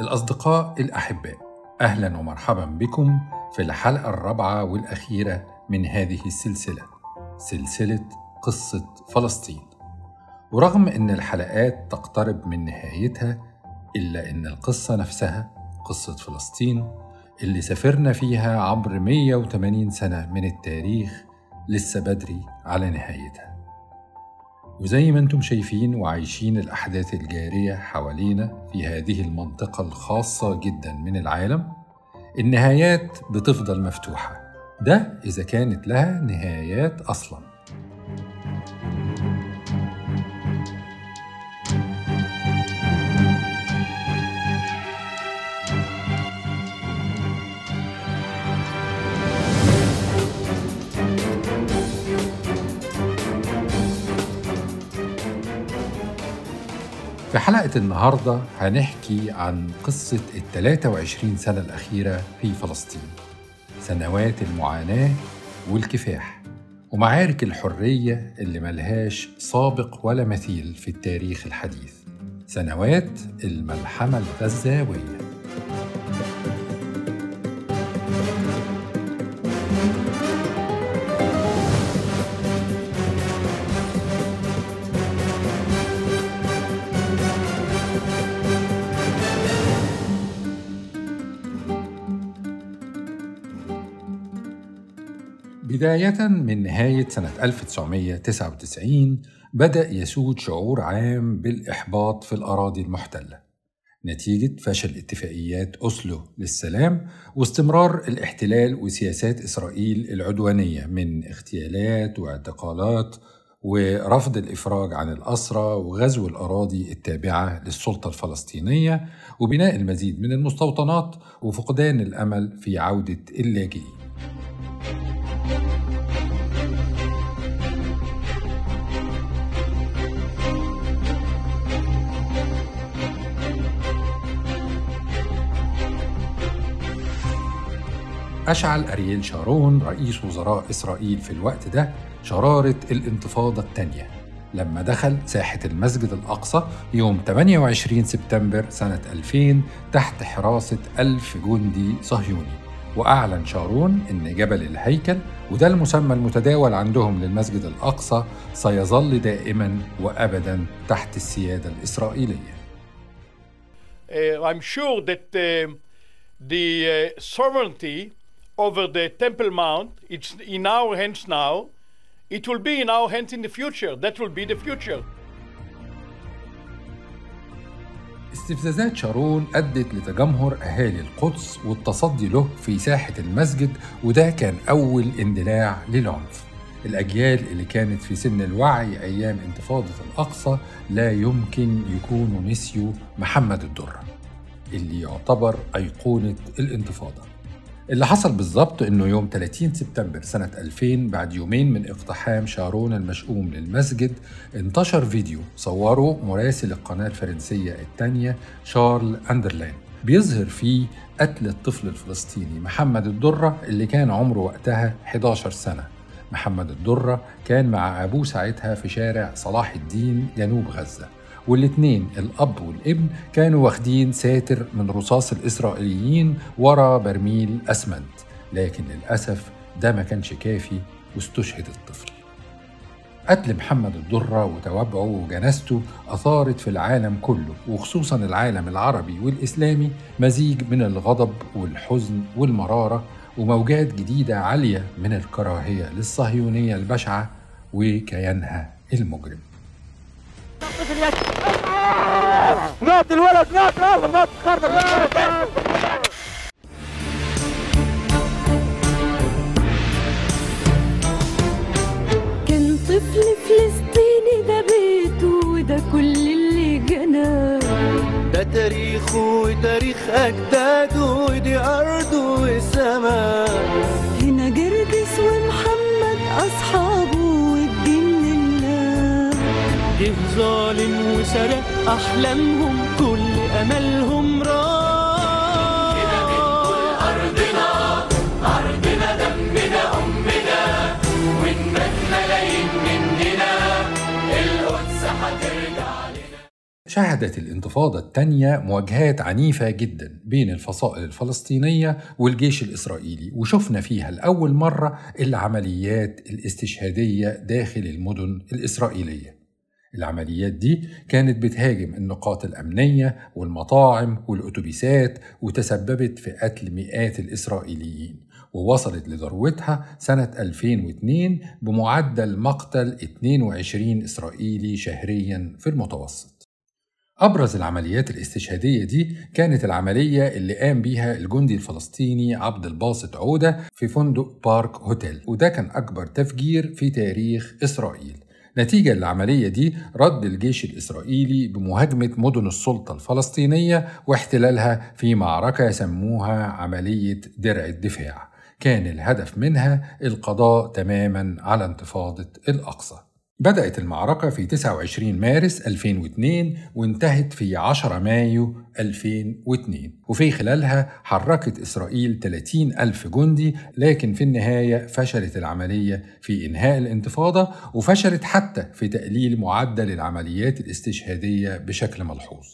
الأصدقاء الأحباء أهلا ومرحبا بكم في الحلقة الرابعة والأخيرة من هذه السلسلة سلسلة قصة فلسطين. ورغم أن الحلقات تقترب من نهايتها إلا أن القصة نفسها قصة فلسطين اللي سافرنا فيها عبر 180 سنة من التاريخ لسه بدري على نهايتها. وزي ما أنتم شايفين وعايشين الأحداث الجارية حوالينا في هذه المنطقة الخاصة جدا من العالم النهايات بتفضل مفتوحة. ده إذا كانت لها نهايات أصلاً. في حلقة النهاردة هنحكي عن قصة ال 23 سنة الأخيرة في فلسطين. سنوات المعاناة والكفاح. ومعارك الحرية اللي ملهاش سابق ولا مثيل في التاريخ الحديث. سنوات الملحمة الغزاوية. بداية من نهاية سنة 1999 بدأ يسود شعور عام بالإحباط في الأراضي المحتلة. نتيجة فشل اتفاقيات أوسلو للسلام واستمرار الاحتلال وسياسات إسرائيل العدوانية من اغتيالات واعتقالات ورفض الإفراج عن الأسرى وغزو الأراضي التابعة للسلطة الفلسطينية وبناء المزيد من المستوطنات وفقدان الأمل في عودة اللاجئين. أشعل أرييل شارون رئيس وزراء إسرائيل في الوقت ده شرارة الانتفاضة الثانية لما دخل ساحة المسجد الأقصى يوم 28 سبتمبر سنة 2000 تحت حراسة ألف جندي صهيوني وأعلن شارون إن جبل الهيكل وده المسمى المتداول عندهم للمسجد الأقصى سيظل دائما وأبدا تحت السيادة الإسرائيلية. Uh, I'm sure that uh, the uh, sovereignty over the Temple Mount. It's in our hands now. It will be in our hands in the future. That will be the future. استفزازات شارون أدت لتجمهر أهالي القدس والتصدي له في ساحة المسجد وده كان أول اندلاع للعنف الأجيال اللي كانت في سن الوعي أيام انتفاضة الأقصى لا يمكن يكونوا نسيوا محمد الدرة اللي يعتبر أيقونة الانتفاضة اللي حصل بالظبط إنه يوم 30 سبتمبر سنة 2000 بعد يومين من اقتحام شارون المشؤوم للمسجد انتشر فيديو صوره مراسل القناة الفرنسية الثانية شارل أندرلاند بيظهر فيه قتل الطفل الفلسطيني محمد الدرة اللي كان عمره وقتها 11 سنة. محمد الدرة كان مع أبوه ساعتها في شارع صلاح الدين جنوب غزة. والاتنين الأب والابن كانوا واخدين ساتر من رصاص الإسرائيليين ورا برميل أسمنت لكن للأسف ده ما كانش كافي واستشهد الطفل. قتل محمد الدرة وتوابعه وجنازته أثارت في العالم كله وخصوصا العالم العربي والإسلامي مزيج من الغضب والحزن والمرارة وموجات جديدة عالية من الكراهية للصهيونية البشعة وكيانها المجرم. نط الولد نط يلا نط خرب كان طفل فلسطيني ده بيته وده كل اللي جناه. ده تاريخه وتاريخ أجداده ودي أرضه وسماه هنا جرجس ومحمد أصحابه جه ظالم وسرق أحلامهم كل أملهم راح شهدت الانتفاضة الثانية مواجهات عنيفة جدا بين الفصائل الفلسطينية والجيش الإسرائيلي وشفنا فيها لأول مرة العمليات الاستشهادية داخل المدن الإسرائيلية. العمليات دي كانت بتهاجم النقاط الأمنية والمطاعم والأتوبيسات وتسببت في قتل مئات الإسرائيليين ووصلت لذروتها سنة 2002 بمعدل مقتل 22 إسرائيلي شهريا في المتوسط. أبرز العمليات الاستشهادية دي كانت العملية اللي قام بيها الجندي الفلسطيني عبد الباسط عودة في فندق بارك هوتيل وده كان أكبر تفجير في تاريخ إسرائيل. نتيجة للعملية دي رد الجيش الإسرائيلي بمهاجمة مدن السلطة الفلسطينية واحتلالها في معركة سموها عملية درع الدفاع. كان الهدف منها القضاء تماما على انتفاضة الأقصى. بدأت المعركة في 29 مارس 2002 وانتهت في 10 مايو 2002 وفي خلالها حركت إسرائيل 30 ألف جندي لكن في النهاية فشلت العملية في إنهاء الانتفاضة وفشلت حتى في تقليل معدل العمليات الاستشهادية بشكل ملحوظ.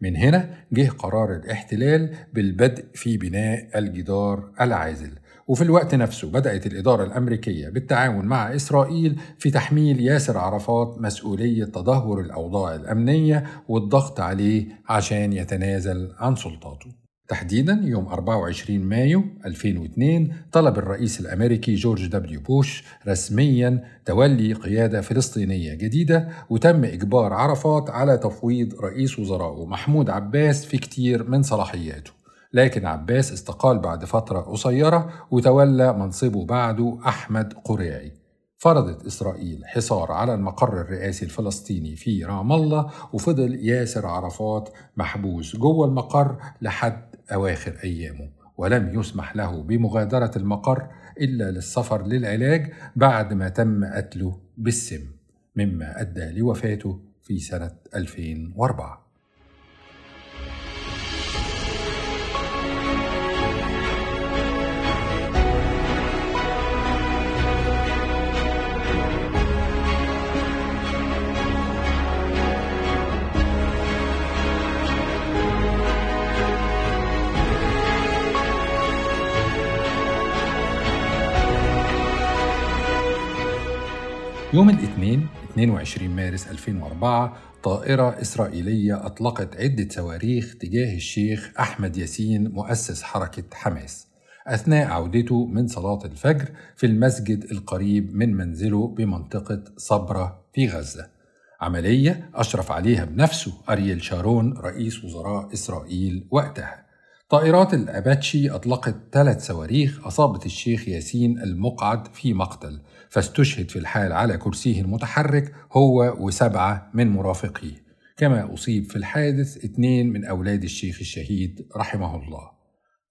من هنا جه قرار الاحتلال بالبدء في بناء الجدار العازل. وفي الوقت نفسه بدأت الإدارة الأمريكية بالتعاون مع إسرائيل في تحميل ياسر عرفات مسؤولية تدهور الأوضاع الأمنية والضغط عليه عشان يتنازل عن سلطاته. تحديدا يوم 24 مايو 2002 طلب الرئيس الأمريكي جورج دبليو بوش رسميا تولي قيادة فلسطينية جديدة وتم إجبار عرفات على تفويض رئيس وزرائه محمود عباس في كتير من صلاحياته. لكن عباس استقال بعد فترة قصيرة وتولى منصبه بعده أحمد قريعي. فرضت إسرائيل حصار على المقر الرئاسي الفلسطيني في رام الله وفضل ياسر عرفات محبوس جوه المقر لحد أواخر أيامه ولم يسمح له بمغادرة المقر إلا للسفر للعلاج بعد ما تم قتله بالسم مما أدى لوفاته في سنة 2004 يوم الاثنين 22 مارس 2004 طائرة إسرائيلية أطلقت عدة صواريخ تجاه الشيخ أحمد ياسين مؤسس حركة حماس. أثناء عودته من صلاة الفجر في المسجد القريب من منزله بمنطقة صبرة في غزة. عملية أشرف عليها بنفسه أرييل شارون رئيس وزراء إسرائيل وقتها. طائرات الأباتشي أطلقت ثلاث صواريخ أصابت الشيخ ياسين المقعد في مقتل. فاستشهد في الحال على كرسيه المتحرك هو وسبعة من مرافقيه. كما أصيب في الحادث اثنين من أولاد الشيخ الشهيد رحمه الله.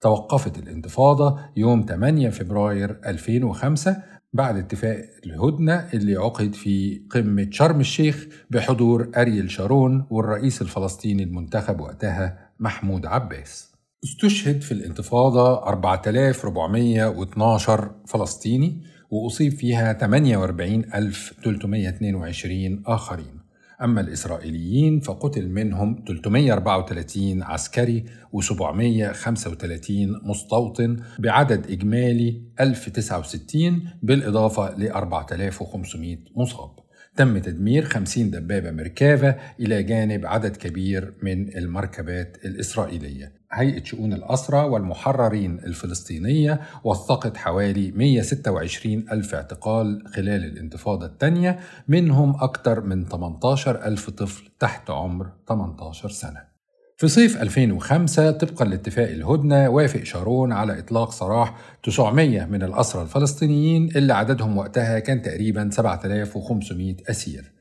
توقفت الانتفاضة يوم 8 فبراير 2005 بعد اتفاق الهدنة اللي عقد في قمة شرم الشيخ بحضور أريل شارون والرئيس الفلسطيني المنتخب وقتها محمود عباس. استشهد في الانتفاضة 4412 فلسطيني. وأصيب فيها 48322 آخرين. أما الإسرائيليين فقتل منهم 334 عسكري و735 مستوطن بعدد إجمالي 1069 بالإضافة ل 4500 مصاب. تم تدمير 50 دبابة مركافة إلى جانب عدد كبير من المركبات الإسرائيلية. هيئة شؤون الأسرى والمحررين الفلسطينية وثقت حوالي 126 ألف اعتقال خلال الانتفاضة الثانية منهم أكثر من 18 ألف طفل تحت عمر 18 سنة. في صيف 2005 طبقا لاتفاق الهدنة وافق شارون على إطلاق سراح 900 من الأسرى الفلسطينيين اللي عددهم وقتها كان تقريبا 7500 أسير.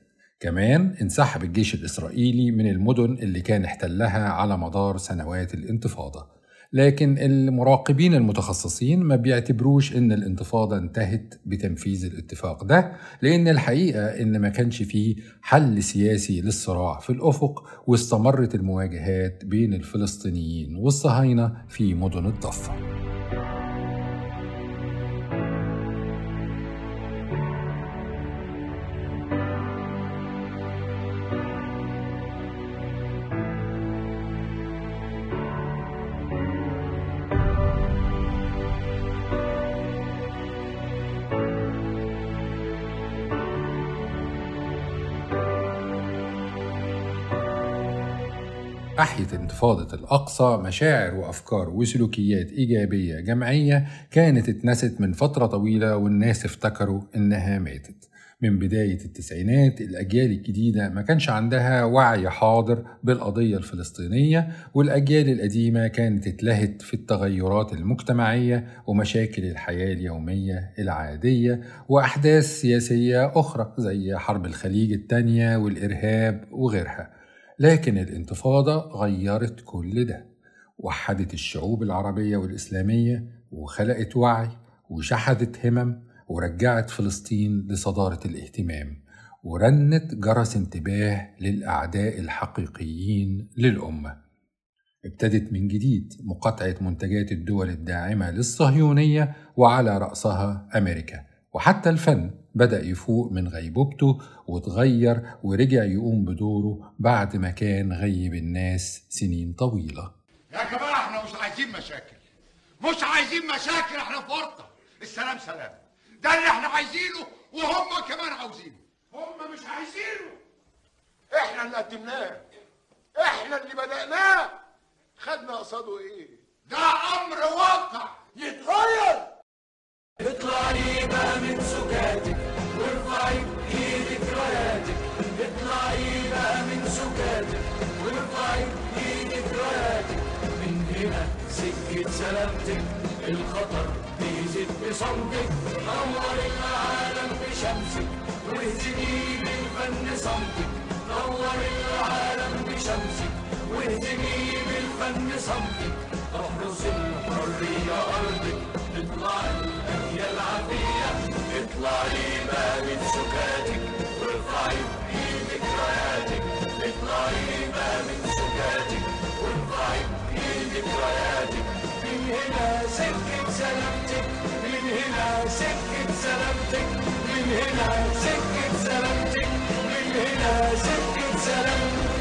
كمان انسحب الجيش الإسرائيلي من المدن اللي كان احتلها على مدار سنوات الانتفاضة. لكن المراقبين المتخصصين ما بيعتبروش إن الانتفاضة انتهت بتنفيذ الاتفاق ده لأن الحقيقة إن ما كانش فيه حل سياسي للصراع في الأفق واستمرت المواجهات بين الفلسطينيين والصهاينة في مدن الضفة. انتفاضة الأقصى مشاعر وأفكار وسلوكيات إيجابية جمعية كانت اتنست من فترة طويلة والناس افتكروا إنها ماتت. من بداية التسعينات الأجيال الجديدة ما كانش عندها وعي حاضر بالقضية الفلسطينية والأجيال القديمة كانت اتلهت في التغيرات المجتمعية ومشاكل الحياة اليومية العادية وأحداث سياسية أخرى زي حرب الخليج التانية والإرهاب وغيرها. لكن الانتفاضة غيرت كل ده وحدت الشعوب العربية والإسلامية وخلقت وعي وشحذت همم ورجعت فلسطين لصدارة الاهتمام ورنت جرس انتباه للأعداء الحقيقيين للأمة. ابتدت من جديد مقاطعة منتجات الدول الداعمة للصهيونية وعلى رأسها أمريكا وحتى الفن. بدأ يفوق من غيبوبته وتغير ورجع يقوم بدوره بعد ما كان غيب الناس سنين طويلة. يا جماعة إحنا مش عايزين مشاكل. مش عايزين مشاكل إحنا في ورطة. السلام سلام. ده اللي إحنا عايزينه وهم كمان عاوزينه. هم مش عايزينه. إحنا اللي قدمناه. إحنا اللي بدأناه. خدنا قصاده إيه؟ ده أمر واقع. يتغير. اطلعي بقى من سكاتك وارفعي إيدك راياتك. اطلعي بقى من سكاتك وارفعي إيدك راياتك. من هنا سكة سلامتك الخطر بيزيد بصمتك. نور العالم بشمسك واهزمي بالفن صمتك. نور العالم بشمسك واهزمي بالفن صمتك. احرس الحرية أرضك اطلعي اطلعي ما من سكاتك وارفعي بإيدك راياتك اطلعي ما من سكاتك وارفعي بإيدك راياتك من هنا سكة سلامتك من هنا سكة سلامتك. من هنا سكة سلامتك من هنا سكة سلامتك.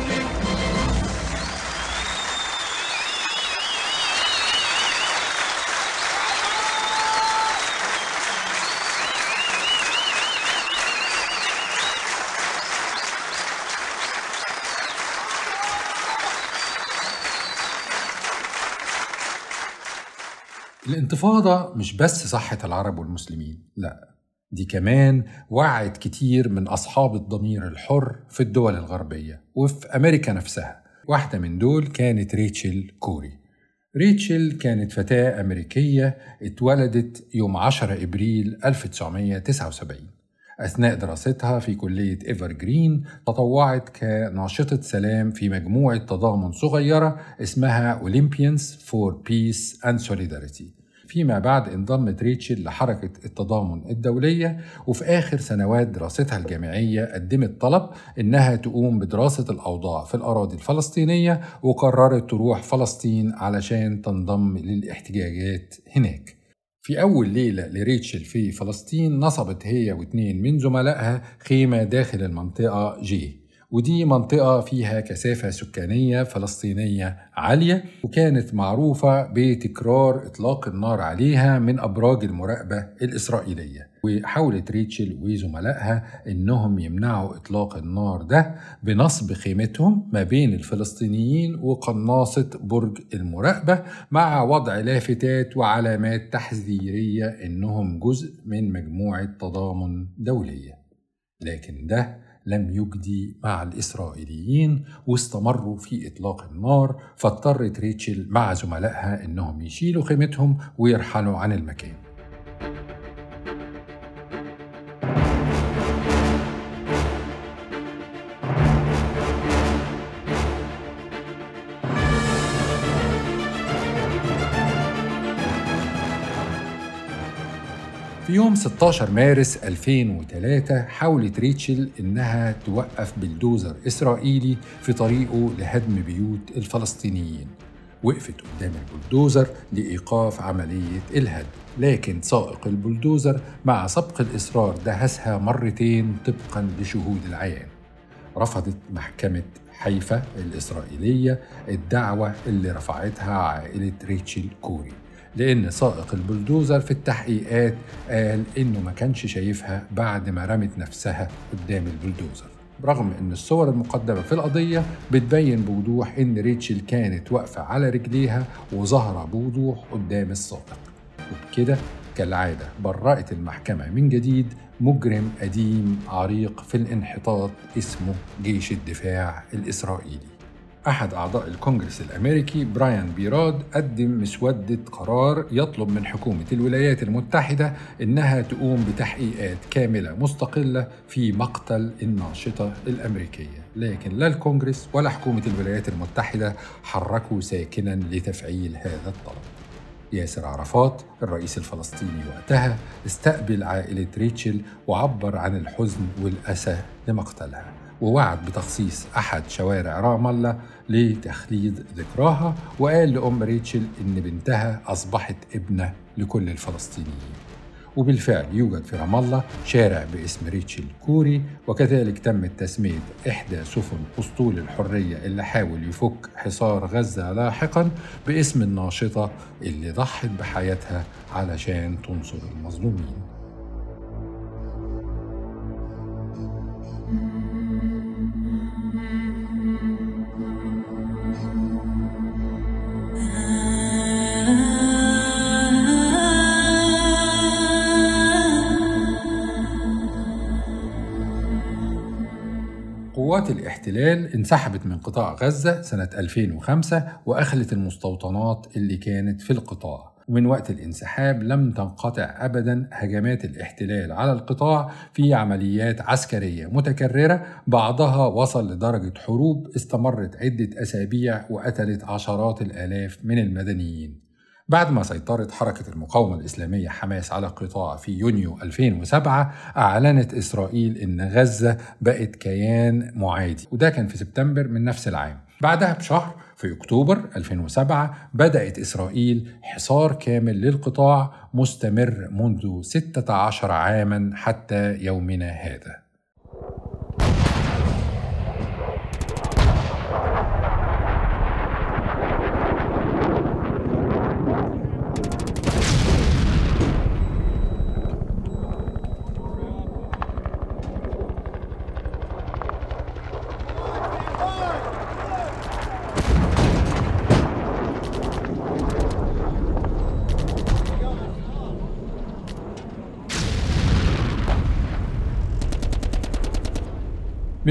الانتفاضة مش بس صحت العرب والمسلمين لا دي كمان وعت كتير من أصحاب الضمير الحر في الدول الغربية وفي أمريكا نفسها. واحدة من دول كانت ريتشل كوري. ريتشل كانت فتاة أمريكية اتولدت يوم 10 إبريل 1979 أثناء دراستها في كلية إيفر جرين تطوعت كناشطة سلام في مجموعة تضامن صغيرة اسمها Olympians for Peace and Solidarity. فيما بعد انضمت ريتشل لحركة التضامن الدولية وفي آخر سنوات دراستها الجامعية قدمت طلب إنها تقوم بدراسة الأوضاع في الأراضي الفلسطينية وقررت تروح فلسطين علشان تنضم للاحتجاجات هناك. في أول ليلة لريتشل في فلسطين نصبت هي واتنين من زملائها خيمة داخل المنطقة جي ودي منطقة فيها كثافة سكانية فلسطينية عالية وكانت معروفة بتكرار إطلاق النار عليها من أبراج المراقبة الإسرائيلية. وحاولت ريتشل وزملائها إنهم يمنعوا إطلاق النار ده بنصب خيمتهم ما بين الفلسطينيين وقناصة برج المراقبة مع وضع لافتات وعلامات تحذيرية إنهم جزء من مجموعة تضامن دولية. لكن ده لم يجدي مع الإسرائيليين واستمروا في إطلاق النار فاضطرت ريتشل مع زملائها إنهم يشيلوا خيمتهم ويرحلوا عن المكان. في يوم 16 مارس 2003 حاولت ريتشل إنها توقف بلدوزر إسرائيلي في طريقه لهدم بيوت الفلسطينيين. وقفت قدام البلدوزر لإيقاف عملية الهدم. لكن سائق البلدوزر مع سبق الإصرار دهسها مرتين طبقا لشهود العيان. رفضت محكمة حيفا الإسرائيلية الدعوة اللي رفعتها عائلة ريتشل كوري. لأن سائق البلدوزر في التحقيقات قال إنه ما كانش شايفها بعد ما رمت نفسها قدام البلدوزر. رغم إن الصور المقدمة في القضية بتبين بوضوح إن ريتشل كانت واقفة على رجليها وظاهرة بوضوح قدام السابق وبكده كالعادة برأت المحكمة من جديد مجرم قديم عريق في الانحطاط اسمه جيش الدفاع الإسرائيلي. أحد أعضاء الكونجرس الأمريكي برايان بيراد قدم مسودة قرار يطلب من حكومة الولايات المتحدة إنها تقوم بتحقيقات كاملة مستقلة في مقتل الناشطة الأمريكية. لكن لا الكونجرس ولا حكومة الولايات المتحدة حركوا ساكنا لتفعيل هذا الطلب. ياسر عرفات الرئيس الفلسطيني وقتها استقبل عائلة ريتشل وعبر عن الحزن والأسى لمقتلها. ووعد بتخصيص أحد شوارع رام الله لتخليد ذكراها وقال لأم ريتشل إن بنتها أصبحت ابنة لكل الفلسطينيين. وبالفعل يوجد في رام الله شارع باسم ريتشل كوري وكذلك تم تسمية إحدى سفن أسطول الحرية اللي حاول يفك حصار غزة لاحقا باسم الناشطة اللي ضحت بحياتها علشان تنصر المظلومين. الاحتلال انسحبت من قطاع غزة سنة 2005 وأخلت المستوطنات اللي كانت في القطاع. ومن وقت الانسحاب لم تنقطع أبدا هجمات الاحتلال على القطاع في عمليات عسكرية متكررة بعضها وصل لدرجة حروب استمرت عدة أسابيع وقتلت عشرات الآلاف من المدنيين. بعد ما سيطرت حركة المقاومة الإسلامية حماس على القطاع في يونيو 2007 أعلنت إسرائيل إن غزة بقت كيان معادي وده كان في سبتمبر من نفس العام. بعدها بشهر في أكتوبر 2007 بدأت إسرائيل حصار كامل للقطاع مستمر منذ 16 عاما حتى يومنا هذا.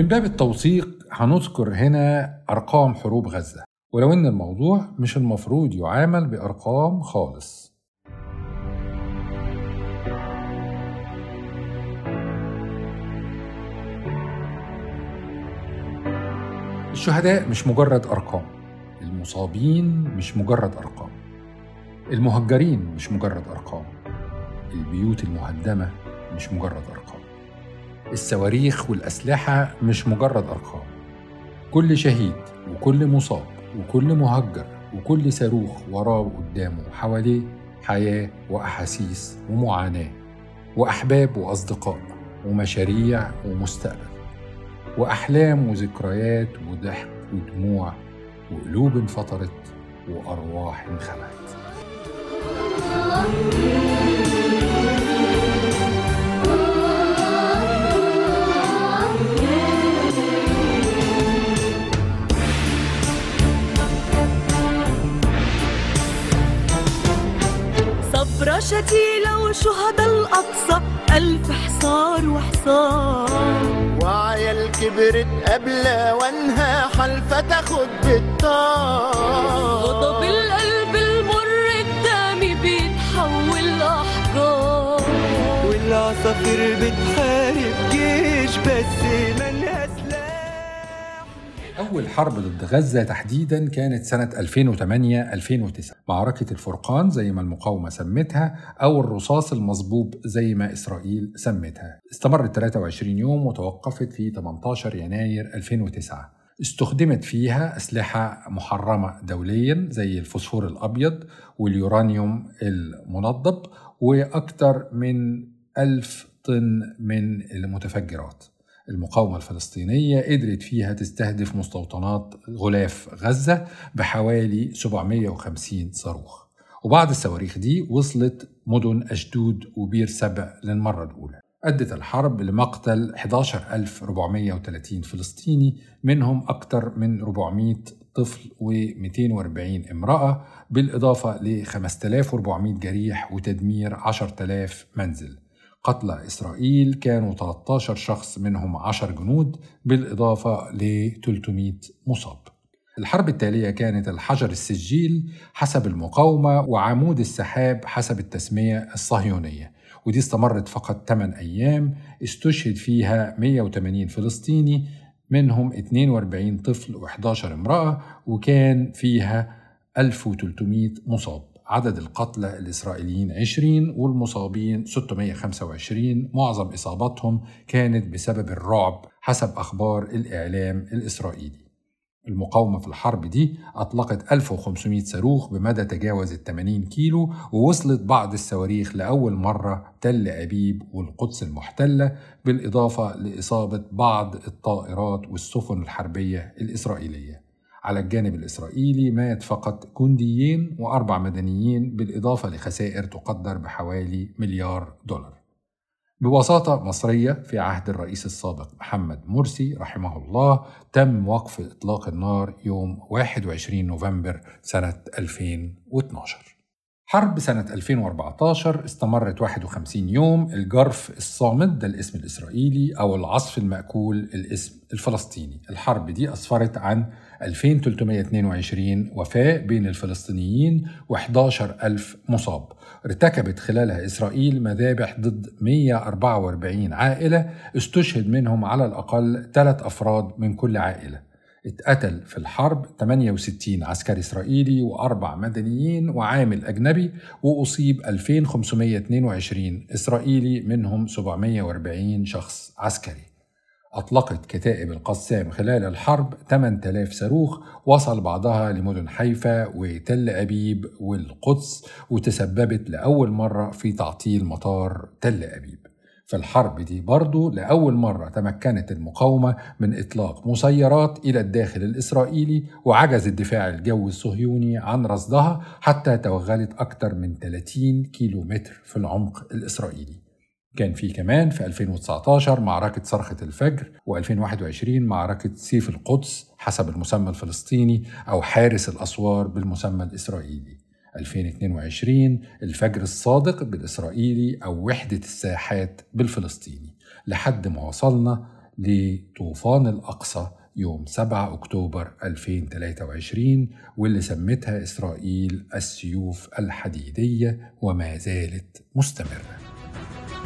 من باب التوثيق هنذكر هنا أرقام حروب غزة ولو إن الموضوع مش المفروض يعامل بأرقام خالص. الشهداء مش مجرد أرقام المصابين مش مجرد أرقام المهجرين مش مجرد أرقام البيوت المهدمة مش مجرد أرقام. الصواريخ والأسلحة مش مجرد أرقام. كل شهيد وكل مصاب وكل مهجر وكل صاروخ وراه وقدامه وحواليه حياة وأحاسيس ومعاناة وأحباب وأصدقاء ومشاريع ومستقبل وأحلام وذكريات وضحك ودموع وقلوب انفطرت وأرواح انخلعت. صبرة شتيلة وشهداء الأقصى. ألف حصار وحصار. وعيال كبرت قبل وانها حلفة تاخد بالطار غضب القلب المر الدم بيتحول لأحجار. والعصافير بتحارب جيش بس أول حرب ضد غزة تحديدا كانت سنة 2008-2009 معركة الفرقان زي ما المقاومة سمتها أو الرصاص المصبوب زي ما إسرائيل سمتها. استمرت 23 يوم وتوقفت في 18 يناير 2009 استخدمت فيها أسلحة محرمة دوليا زي الفوسفور الأبيض واليورانيوم المنضب وأكثر من ألف طن من المتفجرات. المقاومة الفلسطينية قدرت فيها تستهدف مستوطنات غلاف غزة بحوالي 750 صاروخ. وبعض الصواريخ دي وصلت مدن أشدود وبير سبع للمرة الأولى. أدت الحرب لمقتل 11430 فلسطيني منهم أكثر من 400 طفل و240 امرأة بالإضافة ل 5400 جريح وتدمير 10000 منزل. قتلى إسرائيل كانوا 13 شخص منهم 10 جنود بالإضافة ل 300 مصاب. الحرب التالية كانت الحجر السجيل حسب المقاومة وعمود السحاب حسب التسمية الصهيونية ودي استمرت فقط 8 أيام استشهد فيها 180 فلسطيني منهم 42 طفل و11 امرأة وكان فيها 1300 مصاب. عدد القتلى الإسرائيليين 20 والمصابين 625 معظم إصاباتهم كانت بسبب الرعب حسب أخبار الإعلام الإسرائيلي. المقاومة في الحرب دي أطلقت 1500 صاروخ بمدى تجاوز ال 80 كيلو ووصلت بعض الصواريخ لأول مرة تل أبيب والقدس المحتلة بالإضافة لإصابة بعض الطائرات والسفن الحربية الإسرائيلية. على الجانب الإسرائيلي مات فقط جنديين وأربع مدنيين بالإضافة لخسائر تقدر بحوالي مليار دولار. بوساطة مصرية في عهد الرئيس السابق محمد مرسي رحمه الله تم وقف إطلاق النار يوم 21 نوفمبر سنة 2012 حرب سنة 2014 استمرت 51 يوم الجرف الصامت ده الاسم الإسرائيلي أو العصف المأكول الاسم الفلسطيني. الحرب دي أسفرت عن 2322 وفاة بين الفلسطينيين و11 ألف مصاب. ارتكبت خلالها إسرائيل مذابح ضد 144 عائلة استشهد منهم على الأقل ثلاث أفراد من كل عائلة. اتقتل في الحرب 68 عسكري إسرائيلي وأربع مدنيين وعامل أجنبي وأصيب 2522 إسرائيلي منهم 740 شخص عسكري. أطلقت كتائب القسام خلال الحرب 8000 صاروخ وصل بعضها لمدن حيفا وتل أبيب والقدس وتسببت لأول مرة في تعطيل مطار تل أبيب. في الحرب دي برضو لأول مرة تمكنت المقاومة من إطلاق مسيرات إلى الداخل الإسرائيلي وعجز الدفاع الجوي الصهيوني عن رصدها حتى توغلت أكثر من 30 كيلومتر في العمق الإسرائيلي. كان في كمان في 2019 معركة صرخة الفجر و2021 معركة سيف القدس حسب المسمى الفلسطيني أو حارس الأسوار بالمسمى الإسرائيلي. 2022 الفجر الصادق بالإسرائيلي أو وحدة الساحات بالفلسطيني لحد ما وصلنا لطوفان الأقصى يوم 7 أكتوبر 2023 واللي سمتها إسرائيل السيوف الحديدية وما زالت مستمرة.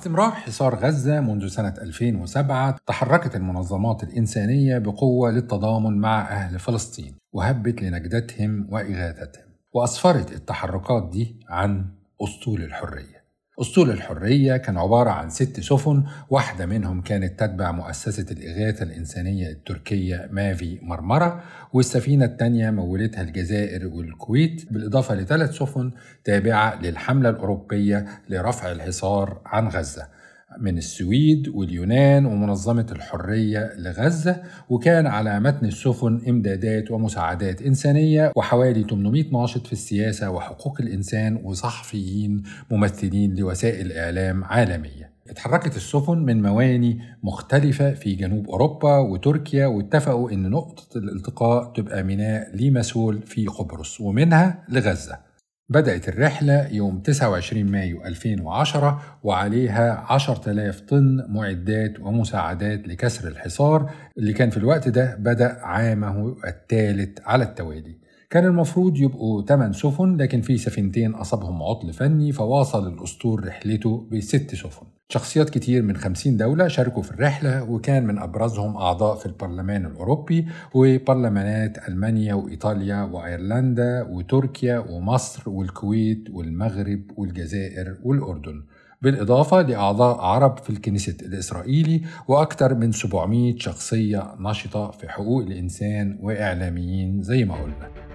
استمرار حصار غزة منذ سنة 2007 تحركت المنظمات الإنسانية بقوة للتضامن مع أهل فلسطين وهبت لنجدتهم وإغاثتهم وأسفرت التحركات دي عن أسطول الحرية. أسطول الحرية كان عبارة عن ست سفن واحدة منهم كانت تتبع مؤسسة الإغاثة الإنسانية التركية مافي مرمرة والسفينة الثانية مولتها الجزائر والكويت بالإضافة لثلاث سفن تابعة للحملة الأوروبية لرفع الحصار عن غزة. من السويد واليونان ومنظمة الحرية لغزة وكان على متن السفن إمدادات ومساعدات إنسانية وحوالي 800 ناشط في السياسة وحقوق الإنسان وصحفيين ممثلين لوسائل إعلام عالمية. اتحركت السفن من مواني مختلفة في جنوب أوروبا وتركيا واتفقوا إن نقطة الالتقاء تبقى ميناء ليماسول في قبرص ومنها لغزة. بدأت الرحلة يوم 29 مايو 2010 وعليها 10,000 طن معدات ومساعدات لكسر الحصار اللي كان في الوقت ده بدأ عامه الثالث على التوالي. كان المفروض يبقوا 8 سفن لكن في سفينتين أصابهم عطل فني فواصل الأسطول رحلته بست سفن. شخصيات كتير من 50 دولة شاركوا في الرحلة وكان من أبرزهم أعضاء في البرلمان الأوروبي وبرلمانات ألمانيا وإيطاليا وأيرلندا وتركيا ومصر والكويت والمغرب والجزائر والأردن. بالإضافة لأعضاء عرب في الكنيسة الإسرائيلي وأكثر من 700 شخصية نشطة في حقوق الإنسان وإعلاميين زي ما قلنا.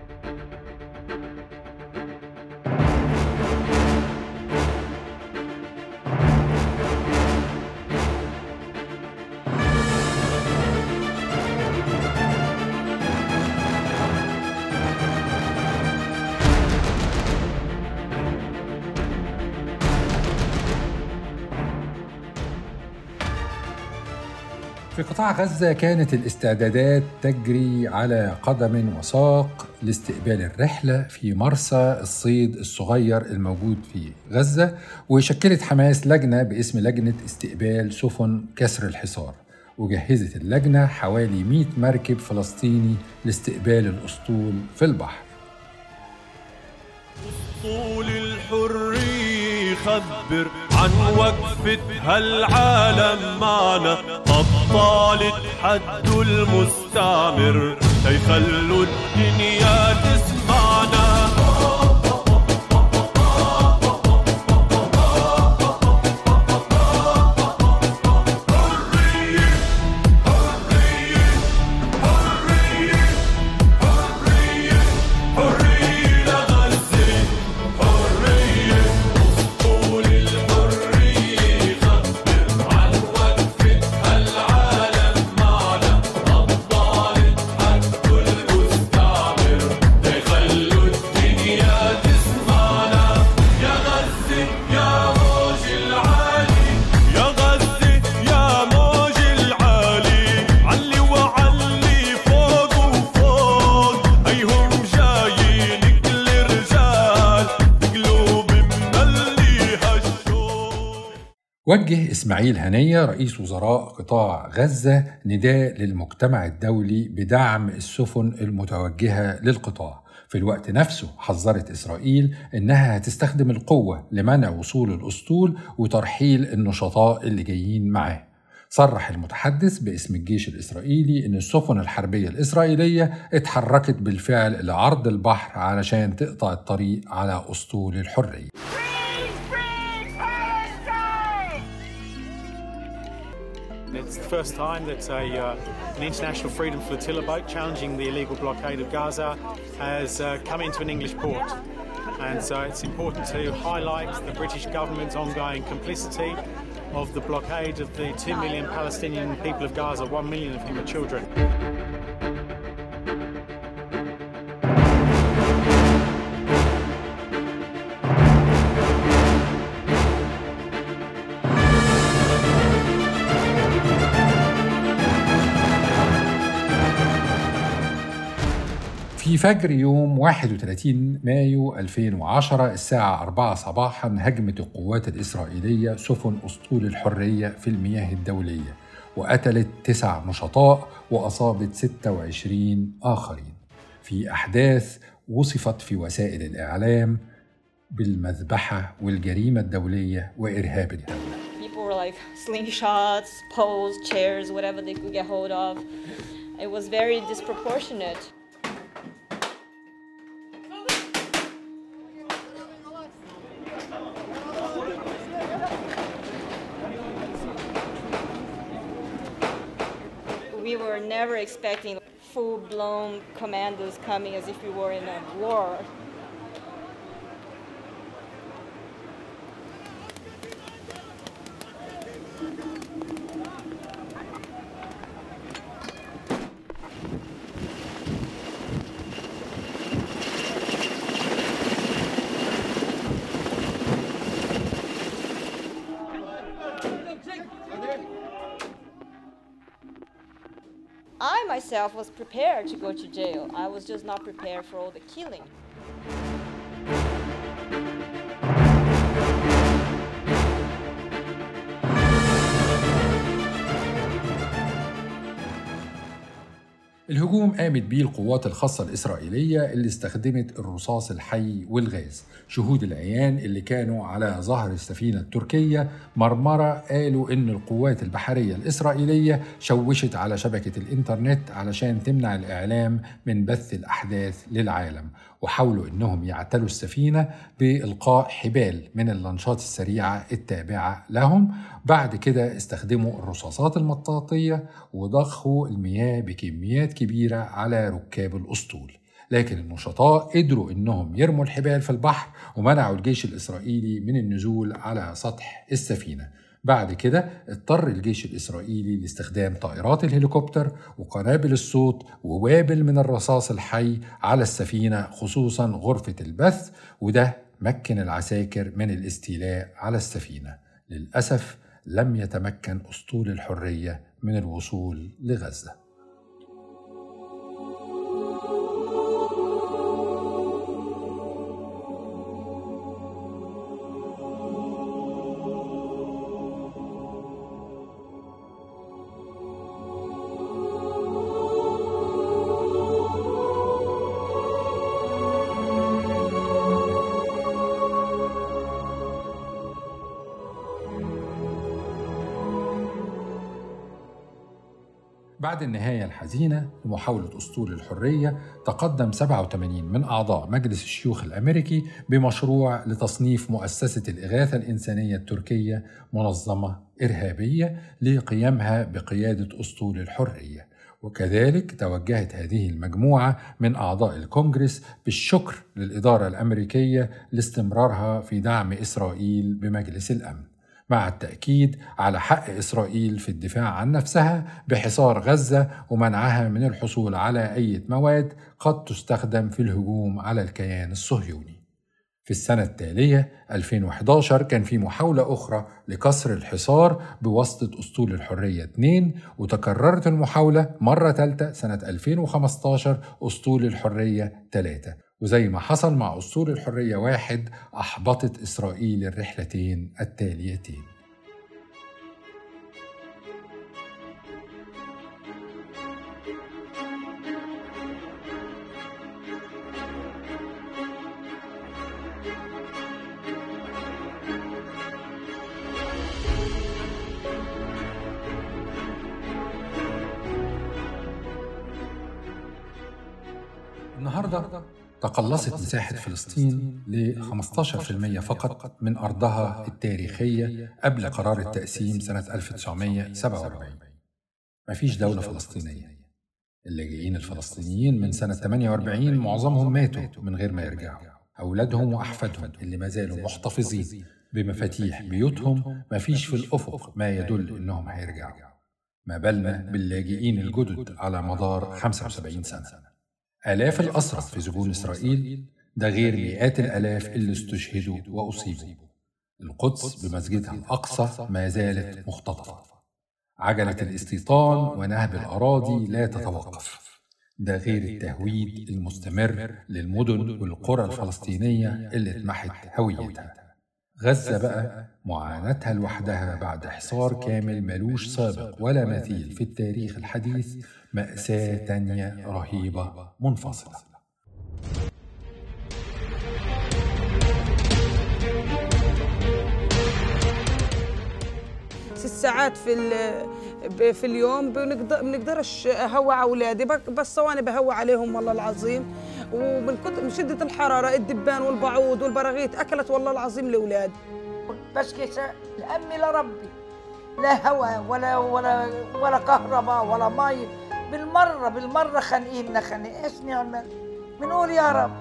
قطاع غزة كانت الاستعدادات تجري على قدم وساق لاستقبال الرحلة في مرسى الصيد الصغير الموجود في غزة وشكلت حماس لجنة باسم لجنة استقبال سفن كسر الحصار. وجهزت اللجنة حوالي 100 مركب فلسطيني لاستقبال الأسطول في البحر. طول الحرية. يخبر عن وقفتها العالم معنا. أبطال تحدوا المستعمر تيخلوا الدنيا تسمعنا وجه إسماعيل هنية رئيس وزراء قطاع غزة نداء للمجتمع الدولي بدعم السفن المتوجهة للقطاع. في الوقت نفسه حذرت إسرائيل إنها هتستخدم القوة لمنع وصول الأسطول وترحيل النشطاء اللي جايين معاه. صرح المتحدث باسم الجيش الإسرائيلي إن السفن الحربية الإسرائيلية اتحركت بالفعل لعرض البحر علشان تقطع الطريق على أسطول الحرية. It's the first time that a, uh, an international freedom flotilla boat challenging the illegal blockade of Gaza has uh, come into an English port. And so it's important to highlight the British government's ongoing complicity of the blockade of the 2 million Palestinian people of Gaza, 1 million of whom are children. في فجر يوم 31 مايو 2010 الساعة 4 صباحا هجمت القوات الإسرائيلية سفن أسطول الحرية في المياه الدولية وقتلت تسع نشطاء وأصابت 26 آخرين في أحداث وصفت في وسائل الإعلام بالمذبحة والجريمة الدولية وإرهاب الدولة like slingshots, poles, chairs, whatever they could get hold of. It was very disproportionate. Never expecting full blown commandos coming as if we were in a war. I myself was prepared to go to jail. I was just not prepared for all the killing. الهجوم قامت بيه القوات الخاصة الإسرائيلية اللي استخدمت الرصاص الحي والغاز. شهود العيان اللي كانوا على ظهر السفينة التركية مرمرة قالوا إن القوات البحرية الإسرائيلية شوشت على شبكة الإنترنت علشان تمنع الإعلام من بث الأحداث للعالم. وحاولوا إنهم يعتلوا السفينة بإلقاء حبال من اللانشات السريعة التابعة لهم. بعد كده استخدموا الرصاصات المطاطية وضخوا المياه بكميات كبيرة على ركاب الأسطول. لكن النشطاء قدروا إنهم يرموا الحبال في البحر ومنعوا الجيش الإسرائيلي من النزول على سطح السفينة. بعد كده اضطر الجيش الإسرائيلي لاستخدام طائرات الهليكوبتر وقنابل الصوت ووابل من الرصاص الحي على السفينة خصوصا غرفة البث وده مكن العساكر من الاستيلاء على السفينة. للأسف لم يتمكن أسطول الحرية من الوصول لغزة. بعد النهاية الحزينة لمحاولة أسطول الحرية تقدم 87 من أعضاء مجلس الشيوخ الأمريكي بمشروع لتصنيف مؤسسة الإغاثة الإنسانية التركية منظمة إرهابية لقيامها بقيادة أسطول الحرية. وكذلك توجهت هذه المجموعة من أعضاء الكونجرس بالشكر للإدارة الأمريكية لاستمرارها في دعم إسرائيل بمجلس الأمن. مع التأكيد على حق إسرائيل في الدفاع عن نفسها بحصار غزة ومنعها من الحصول على أي مواد قد تستخدم في الهجوم على الكيان الصهيوني. في السنة التالية 2011 كان في محاولة أخرى لكسر الحصار بواسطة أسطول الحرية 2 وتكررت المحاولة مرة ثالثة سنة 2015 أسطول الحرية 3 وزي ما حصل مع أسطول الحرية واحد أحبطت إسرائيل الرحلتين التاليتين. تقلصت مساحة فلسطين ل 15% فقط من أرضها التاريخية قبل قرار التقسيم سنة 1947 مفيش دولة فلسطينية. اللاجئين الفلسطينيين من سنة 48 معظمهم ماتوا من غير ما يرجعوا. أولادهم وأحفادهم اللي ما زالوا محتفظين بمفاتيح بيوتهم. مفيش في الأفق ما يدل إنهم هيرجعوا. ما بالنا باللاجئين الجدد على مدار 75 سنة. آلاف الأسرى في سجون إسرائيل ده غير مئات الآلاف اللي استشهدوا وأصيبوا. القدس بمسجدها الأقصى ما زالت مختطفة. عجلة الاستيطان ونهب الأراضي لا تتوقف. ده غير التهويد المستمر للمدن والقرى الفلسطينية اللي اتمحت هويتها. غزة بقى. معاناتها لوحدها بعد حصار كامل ملوش سابق ولا مثيل في التاريخ الحديث مأساة تانية رهيبة منفصلة. ست ساعات في ال- في اليوم بنقدر بنقدرش أهوى أولادي بس وأنا بهوى عليهم والله العظيم. ومن كتر من شدة الحرارة الدبان والبعوض والبراغيث أكلت والله العظيم الأولاد. بشكي لأمي لربي لا هواء ولا ولا ولا كهرباء ولا مي بالمرة بالمرة خانقيننا خانق إيش نعمل؟ بنقول يا رب.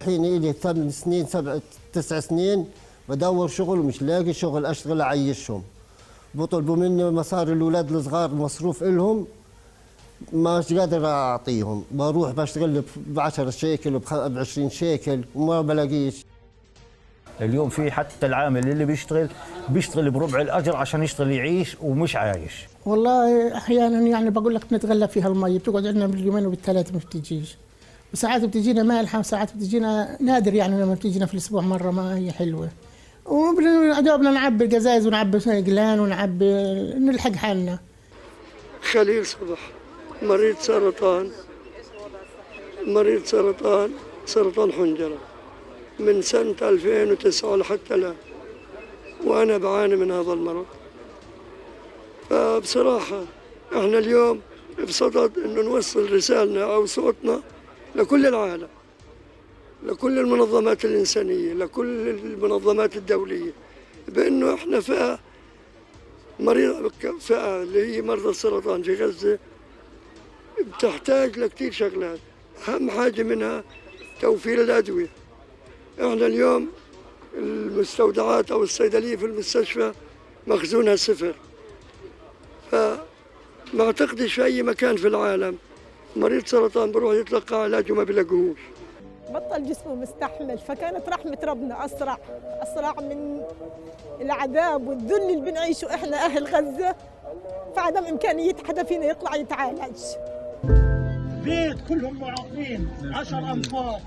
الحين إلي ثمان سنين سبع تسع سنين بدور شغل ومش لاقي شغل أشتغل أعيشهم. بطلبوا مني مصاري الأولاد الصغار مصروف إلهم. مش قادر أعطيهم. بروح بشتغل ب 10 شيكل ب 20 شيكل وما بلاقيش. اليوم في حتى العامل اللي بيشتغل بيشتغل بربع الأجر عشان يشتغل يعيش ومش عايش. والله أحيانا يعني بقول لك بنتغلب فيها المي بتقعد عندنا باليومين وبالثلاثه ما بتجيش. وساعات بتجينا مالحه وساعات بتجينا نادر يعني لما بتجينا في الأسبوع مرة ما هي حلوة. وبدنا نعبي القزايز ونعبي قلان ونعبي نلحق حالنا. خليل صبح مريض سرطان. مريض سرطان سرطان حنجرة. من سنة 2009 لحتى الآن. وأنا بعاني من هذا المرض. فبصراحة إحنا اليوم بصدد إنه نوصل رسالنا أو صوتنا لكل العالم لكل المنظمات الإنسانية لكل المنظمات الدولية بأنه إحنا فئة مريضة فئة اللي هي مرضى السرطان في غزة بتحتاج لكتير شغلات. أهم حاجة منها توفير الأدوية. إحنا اليوم المستودعات أو الصيدلية في المستشفى مخزونها صفر. فما أعتقدش في أي مكان في العالم مريض سرطان بروح يتلقى علاج وما بيلاقوهوش. بطل جسمه مستحمل فكانت رحمة ربنا أسرع أسرع من العذاب والذل اللي بنعيشه إحنا أهل غزة. فعدم إمكانية حدا فينا يطلع يتعالج. بيت كلهم معاقين عشر أنفار.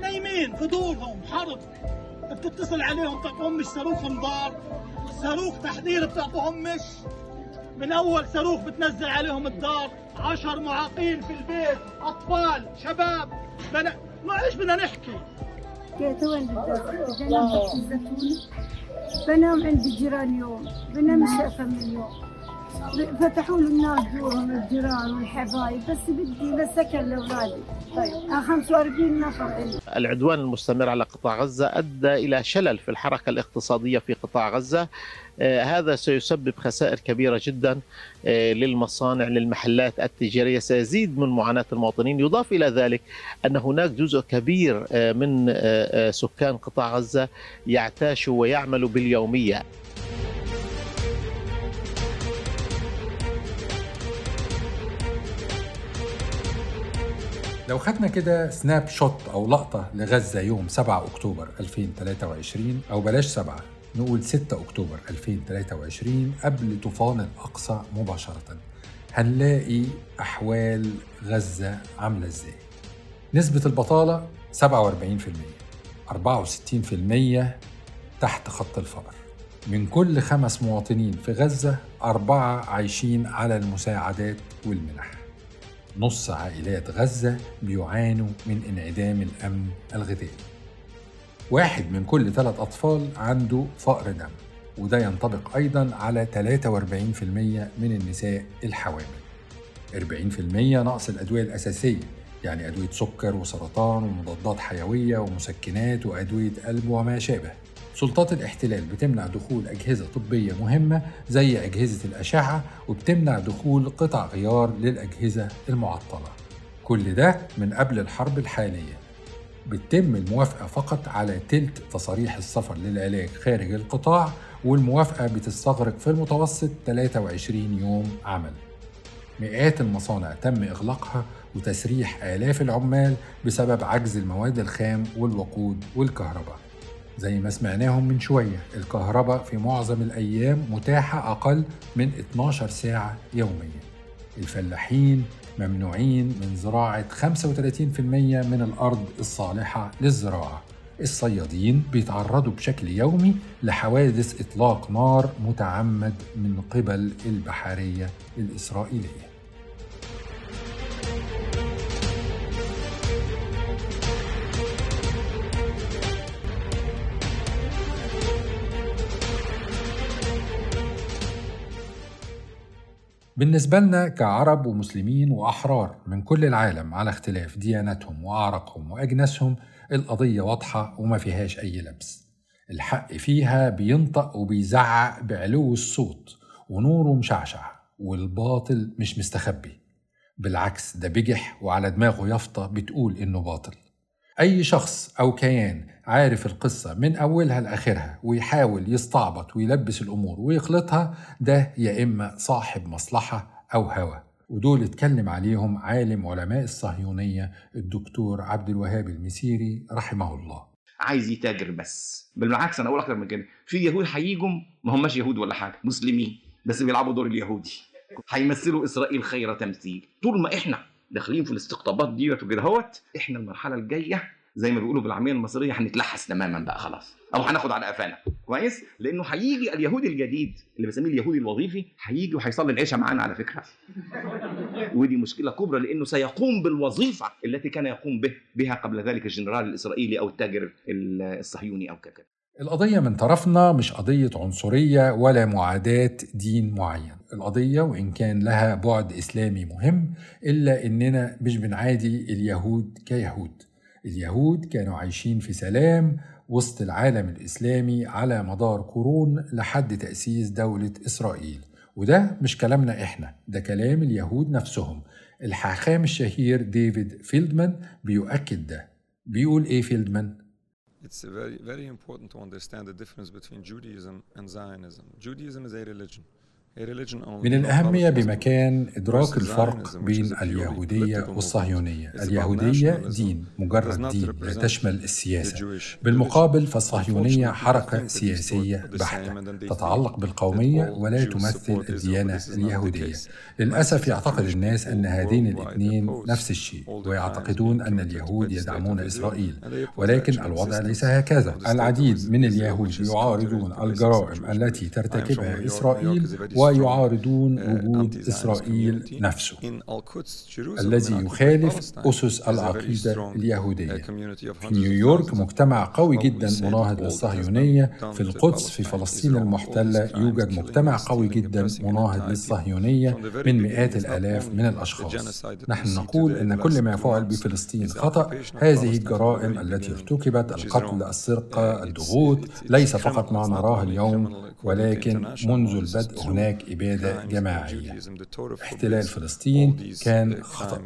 نايمين في دورهم حرب. بتتصل عليهم بتعطوهم مش صاروخ انذار. صاروخ تحذير بتعطوهم مش. من أول صاروخ بتنزل عليهم الدار. عشر معاقين في البيت أطفال شباب. بنا ما إيش بدنا نحكي؟ بنام في الزيتون بنام عند الجيران يوم. بنام الشقة من يوم. فتحوا له الناس دورهم الجيران والحبايب بس بدي بس سكن لأولادي. طيب 45 نفر. العدوان المستمر على قطاع غزة أدى إلى شلل في الحركة الاقتصادية في قطاع غزة. آه، هذا سيسبب خسائر كبيرة جدا آه، للمصانع للمحلات التجارية. سيزيد من معاناة المواطنين. يضاف إلى ذلك أن هناك جزء كبير آه، من سكان قطاع غزة يعتاش ويعمل باليومية. لو خدنا كده سناب شوت أو لقطة لغزة يوم 7 أكتوبر 2023 أو بلاش 7 نقول 6 أكتوبر 2023 قبل طوفان الأقصى مباشرة. هنلاقي أحوال غزة عاملة إزاي؟ نسبة البطالة 47% 64% تحت خط الفقر. من كل خمس مواطنين في غزة أربعة عايشين على المساعدات والمنح. نص عائلات غزة بيعانوا من انعدام الأمن الغذائي. واحد من كل ثلاث أطفال عنده فقر دم وده ينطبق أيضا على 43% من النساء الحوامل. 40% نقص الأدوية الأساسية يعني أدوية سكر وسرطان ومضادات حيوية ومسكنات وأدوية قلب وما شابه. سلطات الاحتلال بتمنع دخول أجهزة طبية مهمة زي أجهزة الأشعة وبتمنع دخول قطع غيار للأجهزة المعطلة. كل ده من قبل الحرب الحالية. بتتم الموافقة فقط على تلت تصاريح السفر للعلاج خارج القطاع والموافقة بتستغرق في المتوسط 23 يوم عمل. مئات المصانع تم إغلاقها وتسريح آلاف العمال بسبب عجز المواد الخام والوقود والكهرباء. زي ما سمعناهم من شوية الكهرباء في معظم الأيام متاحة أقل من 12 ساعة يوميا. الفلاحين ممنوعين من زراعة 35% من الأرض الصالحة للزراعة. الصيادين بيتعرضوا بشكل يومي لحوادث إطلاق نار متعمد من قبل البحرية الإسرائيلية. بالنسبة لنا كعرب ومسلمين وأحرار من كل العالم على اختلاف دياناتهم وأعراقهم وأجناسهم القضية واضحة وما فيهاش أي لبس. الحق فيها بينطق وبيزعق بعلو الصوت ونوره مشعشع والباطل مش مستخبي. بالعكس ده بجح وعلى دماغه يافطة بتقول إنه باطل. أي شخص أو كيان عارف القصة من أولها لآخرها ويحاول يستعبط ويلبس الأمور ويخلطها ده يا إما صاحب مصلحة أو هوى. ودول اتكلم عليهم عالم علماء الصهيونية الدكتور عبد الوهاب المسيري رحمه الله. عايز يتاجر بس. بالعكس أنا أقول أكتر من كده. في يهود هيجوا ما هماش يهود ولا حاجة مسلمين بس بيلعبوا دور اليهودي. هيمثلوا إسرائيل خير تمثيل. طول ما إحنا داخلين في الاستقطابات ديت وكده. هوت إحنا المرحلة الجاية زي ما بيقولوا بالعامية المصرية هنتلحس تماما بقى خلاص. أو هناخد على قفانا. كويس؟ لأنه هيجي اليهودي الجديد اللي بسميه اليهودي الوظيفي هيجي وهيصلي العشاء معانا على فكرة. ودي مشكلة كبرى لأنه سيقوم بالوظيفة التي كان يقوم به بها قبل ذلك الجنرال الإسرائيلي أو التاجر الصهيوني أو كذا. القضية من طرفنا مش قضية عنصرية ولا معاداة دين معين. القضية وإن كان لها بعد إسلامي مهم إلا إننا مش بنعادي اليهود كيهود اليهود كانوا عايشين في سلام وسط العالم الإسلامي على مدار قرون لحد تأسيس دولة إسرائيل وده مش كلامنا إحنا ده كلام اليهود نفسهم الحاخام الشهير ديفيد فيلدمان بيؤكد ده بيقول إيه فيلدمان؟ It's very, very important to understand the difference between Judaism and Zionism. Judaism is a religion. من الأهمية بمكان إدراك الفرق بين اليهودية والصهيونية. اليهودية دين مجرد دين لا تشمل السياسة. بالمقابل فالصهيونية حركة سياسية بحتة. تتعلق بالقومية ولا تمثل الديانة اليهودية. للأسف يعتقد الناس أن هذين الاثنين نفس الشيء ويعتقدون أن اليهود يدعمون إسرائيل. ولكن الوضع ليس هكذا. العديد من اليهود يعارضون الجرائم التي ترتكبها إسرائيل و ويعارضون وجود إسرائيل نفسه. الذي يخالف أسس العقيدة اليهودية. في نيويورك مجتمع قوي جدا مناهض للصهيونية. في القدس في فلسطين المحتلة يوجد مجتمع قوي جدا مناهض للصهيونية من مئات الآلاف من الأشخاص. نحن نقول إن كل ما فعل بفلسطين خطأ. هذه الجرائم التي ارتكبت القتل السرقة الضغوط. ليس فقط ما نراه اليوم ولكن منذ البدء هناك هناك إبادة جماعية. احتلال فلسطين كان خطأ.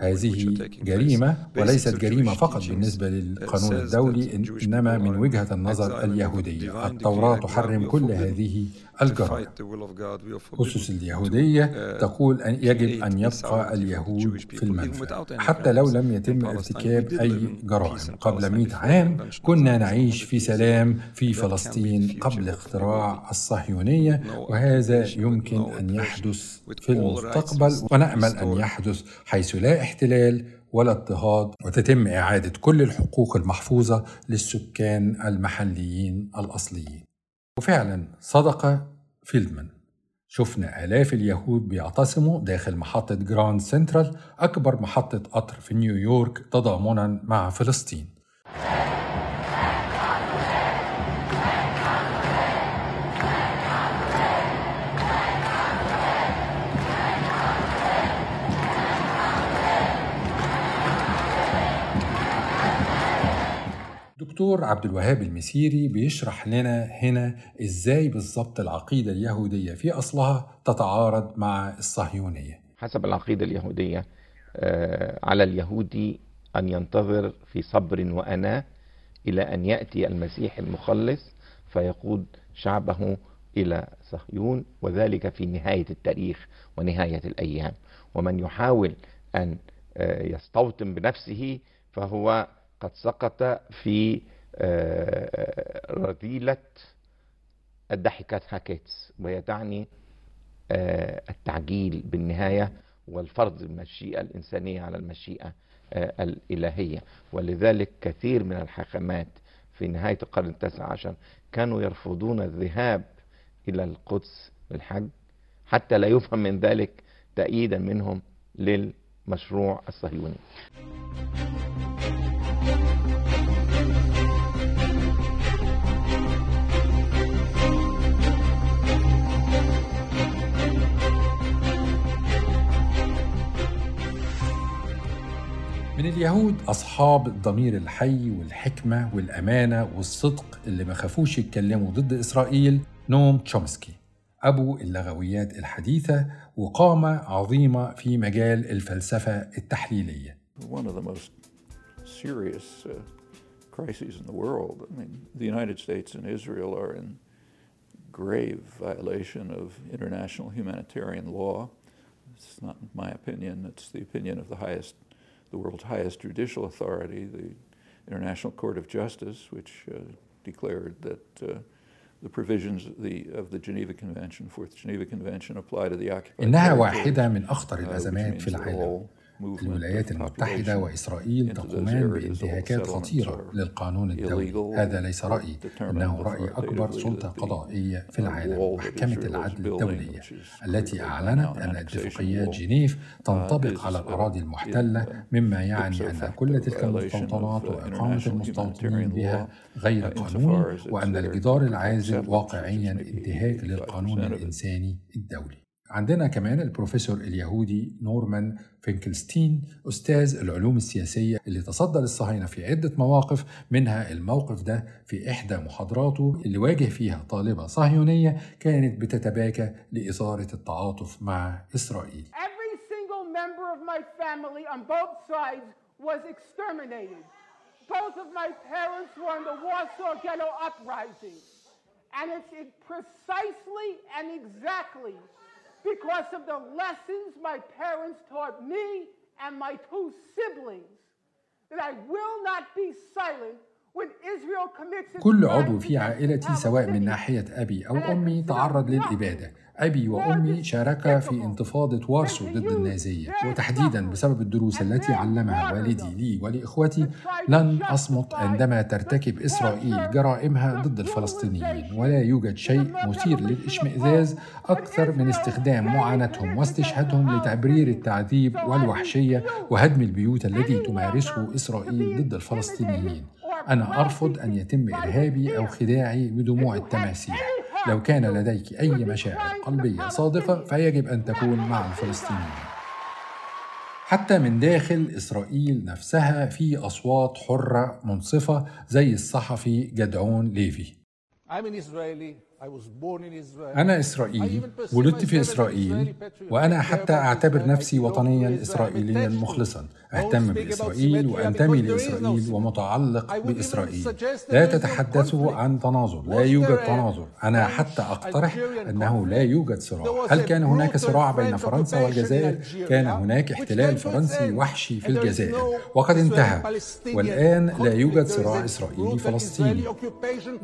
هذه جريمة وليست جريمة فقط بالنسبة للقانون الدولي إنما من وجهة النظر اليهودية. التوراة تحرم كل هذه forbidden أسس اليهودية uh, تقول أن يجب أن يبقى اليهود في المنفى حتى لو لم يتم ارتكاب أي جرائم قبل Palestine. 100 before the عام كنا نعيش في سلام في فلسطين قبل اختراع الصهيونية. وهذا يمكن أن يحدث في المستقبل. ونأمل أن يحدث حيث لا احتلال ولا اضطهاد. وتتم إعادة كل الحقوق المحفوظة للسكان المحليين الأصليين. وفعلا صدق فيلدمان. شفنا آلاف اليهود بيعتصموا داخل محطة جراند سنترال أكبر محطة قطر في نيويورك تضامنا مع فلسطين. دكتور عبد الوهاب المسيري بيشرح لنا هنا إزاي بالضبط العقيدة اليهودية في أصلها تتعارض مع الصهيونية. حسب العقيدة اليهودية آه، على اليهودي أن ينتظر في صبر وأناة إلى أن يأتي المسيح المخلص فيقود شعبه إلى صهيون وذلك في نهاية التاريخ ونهاية الأيام. ومن يحاول أن آه، يستوطن بنفسه فهو قد سقط في آه، رذيلة الضحكات هاكيتس وهي تعني آه، التعجيل بالنهاية والفرض المشيئة الإنسانية على المشيئة آه، الإلهية. ولذلك كثير من الحاخامات في نهاية القرن التاسع عشر كانوا يرفضون الذهاب إلى القدس للحج حتى لا يفهم من ذلك تأييدا منهم للمشروع الصهيوني. من اليهود أصحاب الضمير الحي والحكمة والأمانة والصدق اللي ما خافوش يتكلموا ضد إسرائيل نوم تشومسكي أبو اللغويات الحديثة وقامة عظيمة في مجال الفلسفة التحليلية one of the most serious uh, crises in the world. I mean, the United States and Israel are in grave violation of international humanitarian law. It's not my opinion, it's the opinion of the highest, the world's highest judicial authority, the International Court of Justice, which uh, declared that uh, the provisions of the, of the Geneva Convention, Fourth Geneva Convention, apply to the occupied إنها territories, واحدة من أخطر uh, which الأزمات means في that العالم all الولايات المتحدة وإسرائيل تقومان بانتهاكات خطيرة للقانون الدولي. هذا ليس رأيي. إنه رأي أكبر سلطة قضائية في العالم محكمة العدل الدولية التي أعلنت أن اتفاقيات جنيف تنطبق على الأراضي المحتلة مما يعني أن كل تلك المستوطنات وإقامة المستوطنين بها غير قانوني وأن الجدار العازل واقعيا انتهاك للقانون الإنساني الدولي. عندنا كمان البروفيسور اليهودي نورمان فينكلستين أستاذ العلوم السياسية اللي تصدى للصهاينة في عدة مواقف منها الموقف ده في إحدى محاضراته اللي واجه فيها طالبة صهيونية كانت بتتباكى لإثارة التعاطف مع إسرائيل Every single member of my family on both sides was exterminated. Both of my parents were in the Warsaw Ghetto Uprising. And it's it precisely and exactly because of the lessons my parents taught me and my two siblings that I will not be silent كل عضو في عائلتي سواء من ناحية أبي أو أمي تعرض للإبادة. أبي وأمي شاركا في انتفاضة وارسو ضد النازية. وتحديدا بسبب الدروس التي علمها والدي لي ولإخوتي لن أصمت عندما ترتكب إسرائيل جرائمها ضد الفلسطينيين. ولا يوجد شيء مثير للإشمئزاز أكثر من استخدام معاناتهم واستشهادهم لتبرير التعذيب والوحشية وهدم البيوت التي تمارسه إسرائيل ضد الفلسطينيين. أنا أرفض أن يتم إرهابي أو خداعي بدموع التماسيح. لو كان لديك أي مشاعر قلبية صادقة فيجب أن تكون مع الفلسطينيين. حتى من داخل إسرائيل نفسها في أصوات حرة منصفة زي الصحفي جدعون ليفي. أنا إسرائيلي ولدت في إسرائيل وأنا حتى أعتبر نفسي وطنيا إسرائيليا مخلصا. أهتم بإسرائيل وأنتمي لإسرائيل ومتعلق بإسرائيل. لا تتحدثوا عن تناظر لا يوجد تناظر. أنا حتى أقترح أنه لا يوجد صراع. هل كان هناك صراع بين فرنسا والجزائر؟ كان هناك احتلال فرنسي وحشي في الجزائر. وقد انتهى. والآن لا يوجد صراع إسرائيلي فلسطيني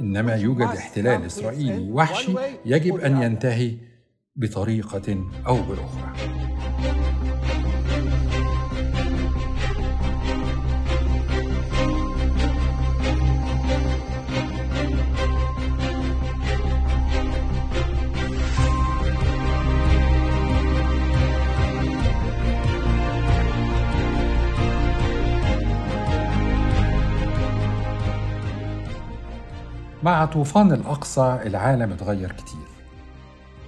إنما يوجد احتلال إسرائيلي. End وحشي يجب other. ينتهي بطريقة أو بأخرى مع طوفان الأقصى العالم اتغير كتير.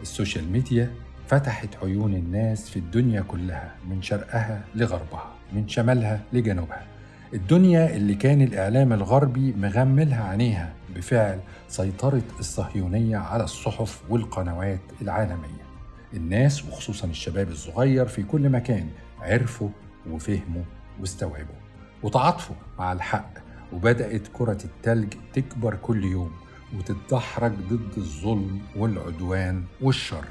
السوشيال ميديا فتحت عيون الناس في الدنيا كلها من شرقها لغربها من شمالها لجنوبها. الدنيا اللي كان الإعلام الغربي مغملها عينيها بفعل سيطرة الصهيونية على الصحف والقنوات العالمية. الناس وخصوصا الشباب الصغير في كل مكان عرفوا وفهموا واستوعبوا وتعاطفوا مع الحق. وبدأت كرة التلج تكبر كل يوم وتتدحرج ضد الظلم والعدوان والشر?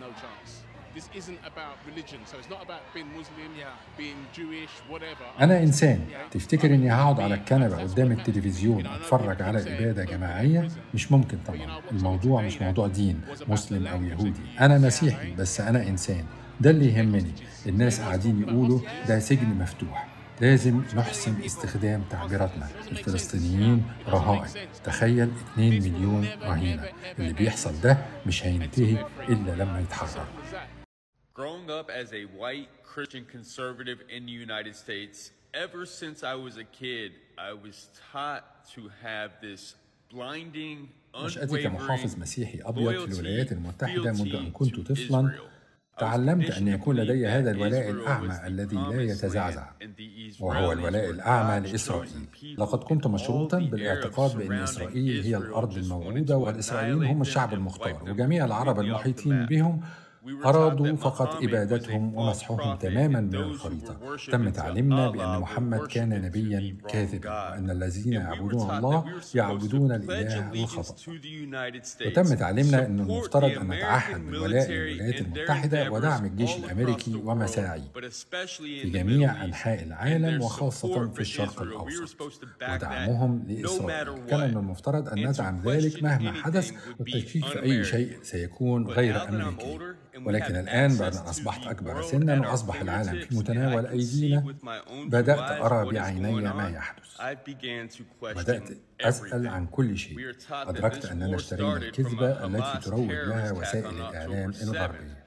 No chance. This isn't about religion, so it's not about being Muslim, being Jewish, whatever. أنا إنسان. تفتكر إني هقعد على الكنبة قدام التلفزيون أتفرج على إبادة جماعية؟ مش ممكن طبعا. الموضوع مش موضوع دين مسلم أو يهودي. أنا مسيحي بس أنا إنسان. ده اللي يهمني. الناس قاعدين يقولوا ده سجن مفتوح. لازم نحسن استخدام تعبيراتنا. الفلسطينيين رهائن. تخيل 2 مليون رهينة. اللي بيحصل ده مش هينتهي إلا لما يتحرر. Growing up as a white Christian conservative in the United States, ever since I was a kid, I was taught to have this blinding, نشأتي كمحافظ unwavering مسيحي أبيض في الولايات loyalty, المتحدة منذ أن كنت طفلا. Israel. تعلمت أن يكون لدي هذا الولاء الأعمى الذي لا يتزعزع وهو الولاء الأعمى لإسرائيل. لقد كنت مشروطا بالاعتقاد بأن إسرائيل هي الأرض الموعودة والإسرائيليين هم الشعب المختار وجميع العرب المحيطين بهم أرادوا فقط إبادتهم ومسحهم تماما من الخريطة. تم تعليمنا بأن محمد كان نبيا كاذبا وأن الذين يعبدون الله يعبدون الإله الخطأ وتم تعليمنا أن المفترض أن نتعهد بالولاء للولايات المتحدة ودعم الجيش الأمريكي ومساعيه في جميع أنحاء العالم وخاصة في الشرق الأوسط. ودعمهم لإسرائيل كان من المفترض أن ندعم ذلك مهما حدث والتشكيك في أي شيء سيكون غير أمريكي. ولكن الآن بعد أن أصبحت أكبر سنا وأصبح العالم في متناول أيدينا. بدأت أرى بعيني ما يحدث. بدأت أسأل عن كل شيء. أدركت أننا اشترينا الكذبة التي تروج لها وسائل الإعلام الغربية.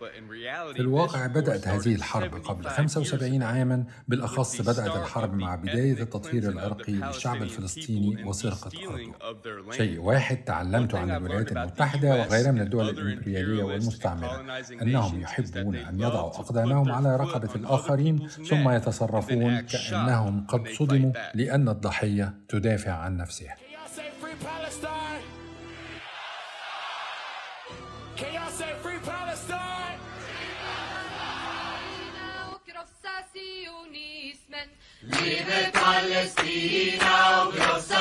في الواقع بدأت هذه الحرب قبل 75 عاما. بالأخص بدأت الحرب مع بداية التطهير العرقي للشعب الفلسطيني وسرقة أرضه. شيء واحد تعلمته عن الولايات المتحدة وغيرها من الدول الإمبريالية والمستعمرة. أنهم يحبون أن يضعوا أقدامهم على رقبة الآخرين ثم يتصرفون كأنهم قد صدموا لأن الضحية تدافع عن نفسها? Liebe Palästina och krossa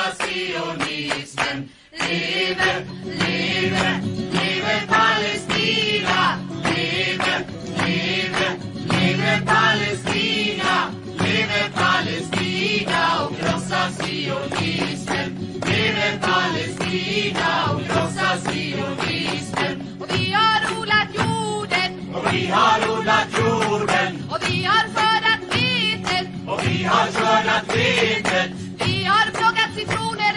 Lebe, lebe, lebe Palestina. Lebe, lebe, lebe Palestina. Lebe Palestina och krossa sionismen. Lebe Palestina och krossa sionismen. Och vi har odlat jorden. Och vi har odlat jorden. Och vi har skördat vetet. Och vi har skördat vetet. Vi har plockat citronerna.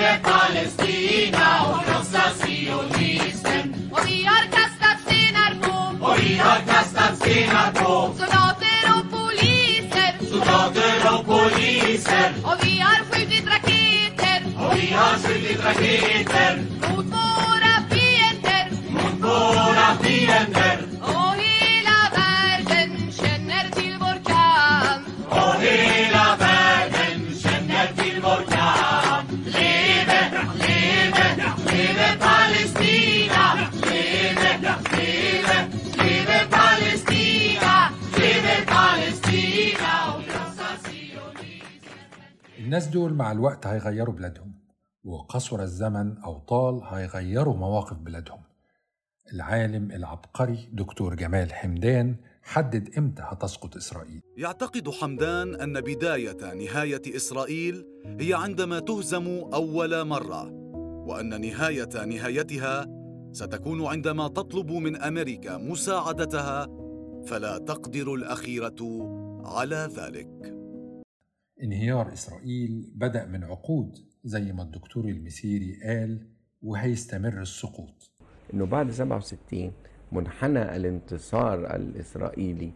Leve Palestina och krossa sionismen. Och vi har kastat stenar på. Och vi har kastat stenar på Soldater och poliser. soldater och poliser. Och vi har skjutit raketer. Och vi har skjutit raketer Mot våra fiender. mot våra fiender. الناس دول مع الوقت هيغيروا بلادهم وقصر الزمن أو طال هيغيروا مواقف بلادهم. العالم العبقري دكتور جمال حمدان حدد إمتى هتسقط إسرائيل. يعتقد حمدان أن بداية نهاية إسرائيل هي عندما تهزم أول مرة وأن نهاية نهايتها ستكون عندما تطلب من أمريكا مساعدتها فلا تقدر الأخيرة على ذلك. انهيار إسرائيل بدأ من عقود زي ما الدكتور المسيري قال وهيستمر السقوط. إنه بعد 67 منحنى الانتصار الإسرائيلي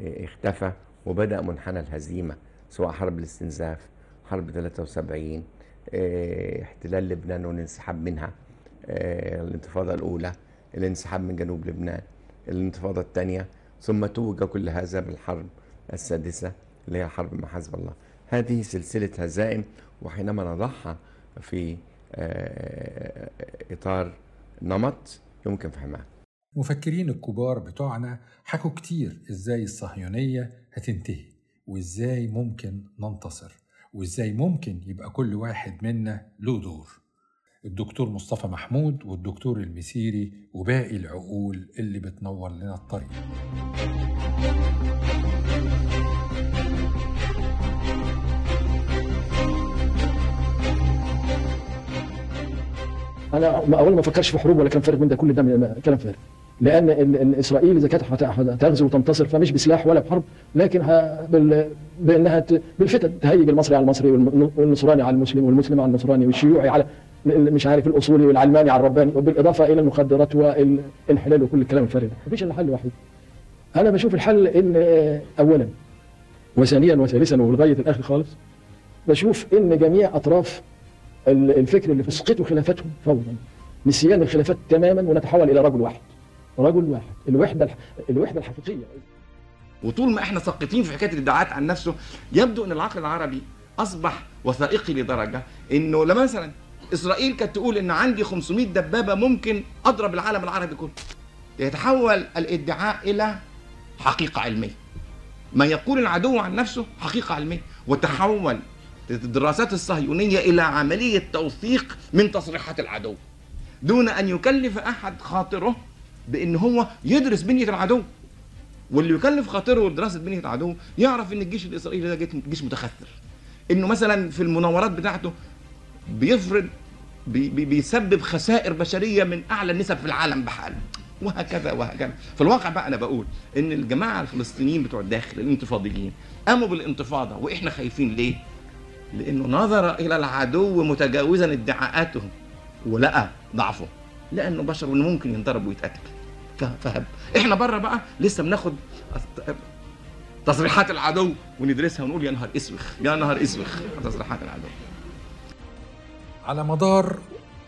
آه، اختفى وبدأ منحنى الهزيمة سواء حرب الاستنزاف حرب 73 آه، احتلال لبنان والانسحاب منها آه، الانتفاضة الأولى الانسحاب من جنوب لبنان الانتفاضة الثانية ثم توج كل هذا بالحرب السادسة اللي هي حرب مع حزب الله. هذه سلسلة هزائم وحينما نضعها في آه، إطار نمط يمكن فهمها. المفكرين الكبار بتوعنا حكوا كتير إزاي الصهيونية هتنتهي وإزاي ممكن ننتصر وإزاي ممكن يبقى كل واحد منا له دور. الدكتور مصطفى محمود والدكتور المسيري وباقي العقول اللي بتنور لنا الطريق. أنا اولا ما افكرش في حروب ولا كلام فارغ من ده كل ده كلام فارغ لأن إسرائيل إذا كانت هت- هتغزو وتنتصر فمش بسلاح ولا بحرب لكن بال- بأنها بالفتن تهيج المصري على المصري والنصراني على المسلم والمسلم على النصراني والشيوعي على مش عارف الأصولي والعلماني على الرباني وبالإضافة إلى المخدرات والانحلال وكل الكلام الفارغ. ده مفيش إلا حل واحد. أنا بشوف الحل إن اولا وثانيا وثالثا ولغايه الآخر خالص بشوف إن جميع أطراف الفكر اللي اسقطوا خلافاتهم فورا. نسيان الخلافات تماما ونتحول إلى رجل واحد. رجل واحد. الوحدة الوحدة الحقيقية. وطول ما إحنا ساقطين في حكاية الإدعاءات عن نفسه يبدو إن العقل العربي أصبح وثائقي لدرجة إنه لما مثلا إسرائيل كانت تقول إن عندي 500 دبابة ممكن أضرب العالم العربي كله يتحول الإدعاء إلى حقيقة علمية. ما يقول العدو عن نفسه حقيقة علمية. وتحول الدراسات الصهيونية إلى عملية توثيق من تصريحات العدو. دون أن يكلف أحد خاطره بإن هو يدرس بنية العدو. واللي يكلف خاطره دراسة بنية العدو يعرف إن الجيش الإسرائيلي ده جيش- متخثر. إنه مثلا في المناورات بتاعته بيفرض بي بي بيسبب خسائر بشرية من أعلى النسب في العالم بحال. وهكذا وهكذا. في الواقع بقى أنا بقول إن الجماعة الفلسطينيين بتوع الداخل الانتفاضيين قاموا بالانتفاضة. وإحنا خايفين ليه؟ لأنه نظر إلى العدو متجاوزا ادعاءاته ولقى ضعفه لأنه بشر ممكن ينضرب ويتقتل ف- فهم إحنا بره بقى لسه بناخد تصريحات العدو وندرسها ونقول يا نهار أسوخ يا نهار أسوخ تصريحات العدو. على مدار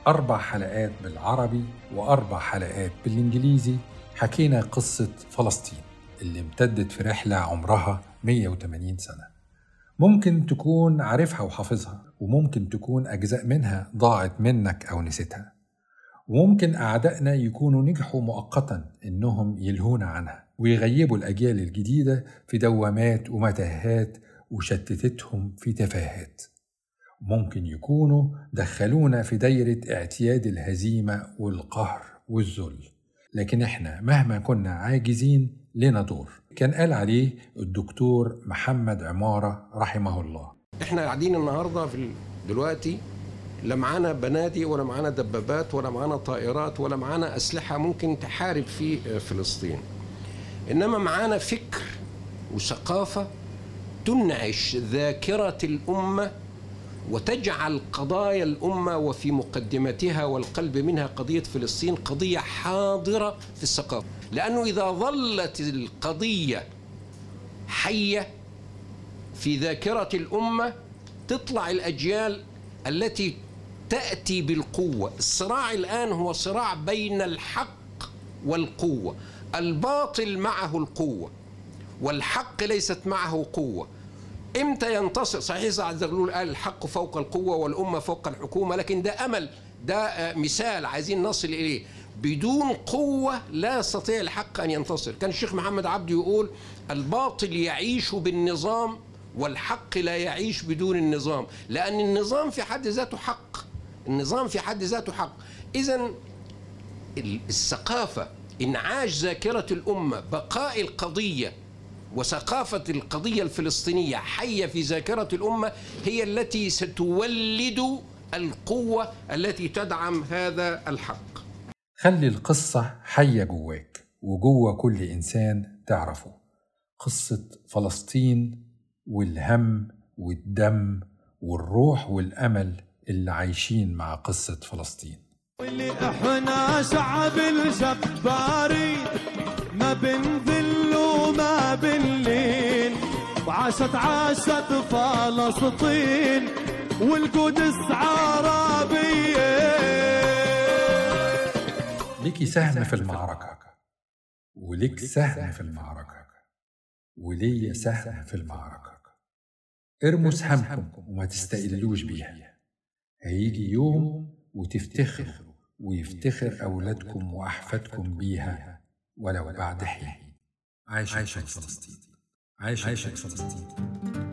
أربع حلقات بالعربي وأربع حلقات بالإنجليزي حكينا قصة فلسطين اللي امتدت في رحلة عمرها 180 سنة. ممكن تكون عارفها وحافظها وممكن تكون أجزاء منها ضاعت منك أو نسيتها. وممكن أعدائنا يكونوا نجحوا مؤقتا إنهم يلهونا عنها ويغيبوا الأجيال الجديدة في دوامات ومتاهات وشتتتهم في تفاهات. ممكن يكونوا دخلونا في دايرة اعتياد الهزيمة والقهر والذل. لكن إحنا مهما كنا عاجزين لنا دور كان قال عليه الدكتور محمد عمارة رحمه الله. إحنا قاعدين النهارده في دلوقتي لا معانا بنادق ولا معانا دبابات ولا معانا طائرات ولا معانا أسلحة ممكن تحارب في فلسطين. إنما معانا فكر وثقافة تنعش ذاكرة الأمة وتجعل قضايا الأمة وفي مقدمتها والقلب منها قضية فلسطين قضية حاضرة في الثقافة. لأنه إذا ظلت القضية حية في ذاكرة الأمة تطلع الأجيال التي تأتي بالقوة. الصراع الآن هو صراع بين الحق والقوة. الباطل معه القوة والحق ليست معه قوة. إمتى ينتصر؟ صحيح سعد زغلول قال الحق فوق القوة والأمة فوق الحكومة لكن ده أمل ده مثال عايزين نصل إليه. بدون قوة لا يستطيع الحق أن ينتصر. كان الشيخ محمد عبده يقول الباطل يعيش بالنظام والحق لا يعيش بدون النظام لأن النظام في حد ذاته حق. النظام في حد ذاته حق. إذا الثقافة إنعاش ذاكرة الأمة بقاء القضية وثقافة القضية الفلسطينية حية في ذاكرة الأمة هي التي ستولد القوة التي تدعم هذا الحق. خلي القصة حية جواك وجوه كل إنسان تعرفه. قصة فلسطين والهم والدم والروح والأمل اللي عايشين مع قصة فلسطين. واللي إحنا شعب الجبارين ما بنذل بنلين وعاشت عاشت فلسطين والقدس عربية. ليكي سهم في المعركة. وليك سهم في المعركة. وليا سهم في المعركة. ارموا سهمكم وما تستقلوش بيها. هيجي يوم وتفتخروا ويفتخر أولادكم وأحفادكم بيها ولو بعد حين. عايش عايش فلسطين. عايش عايش فلسطين.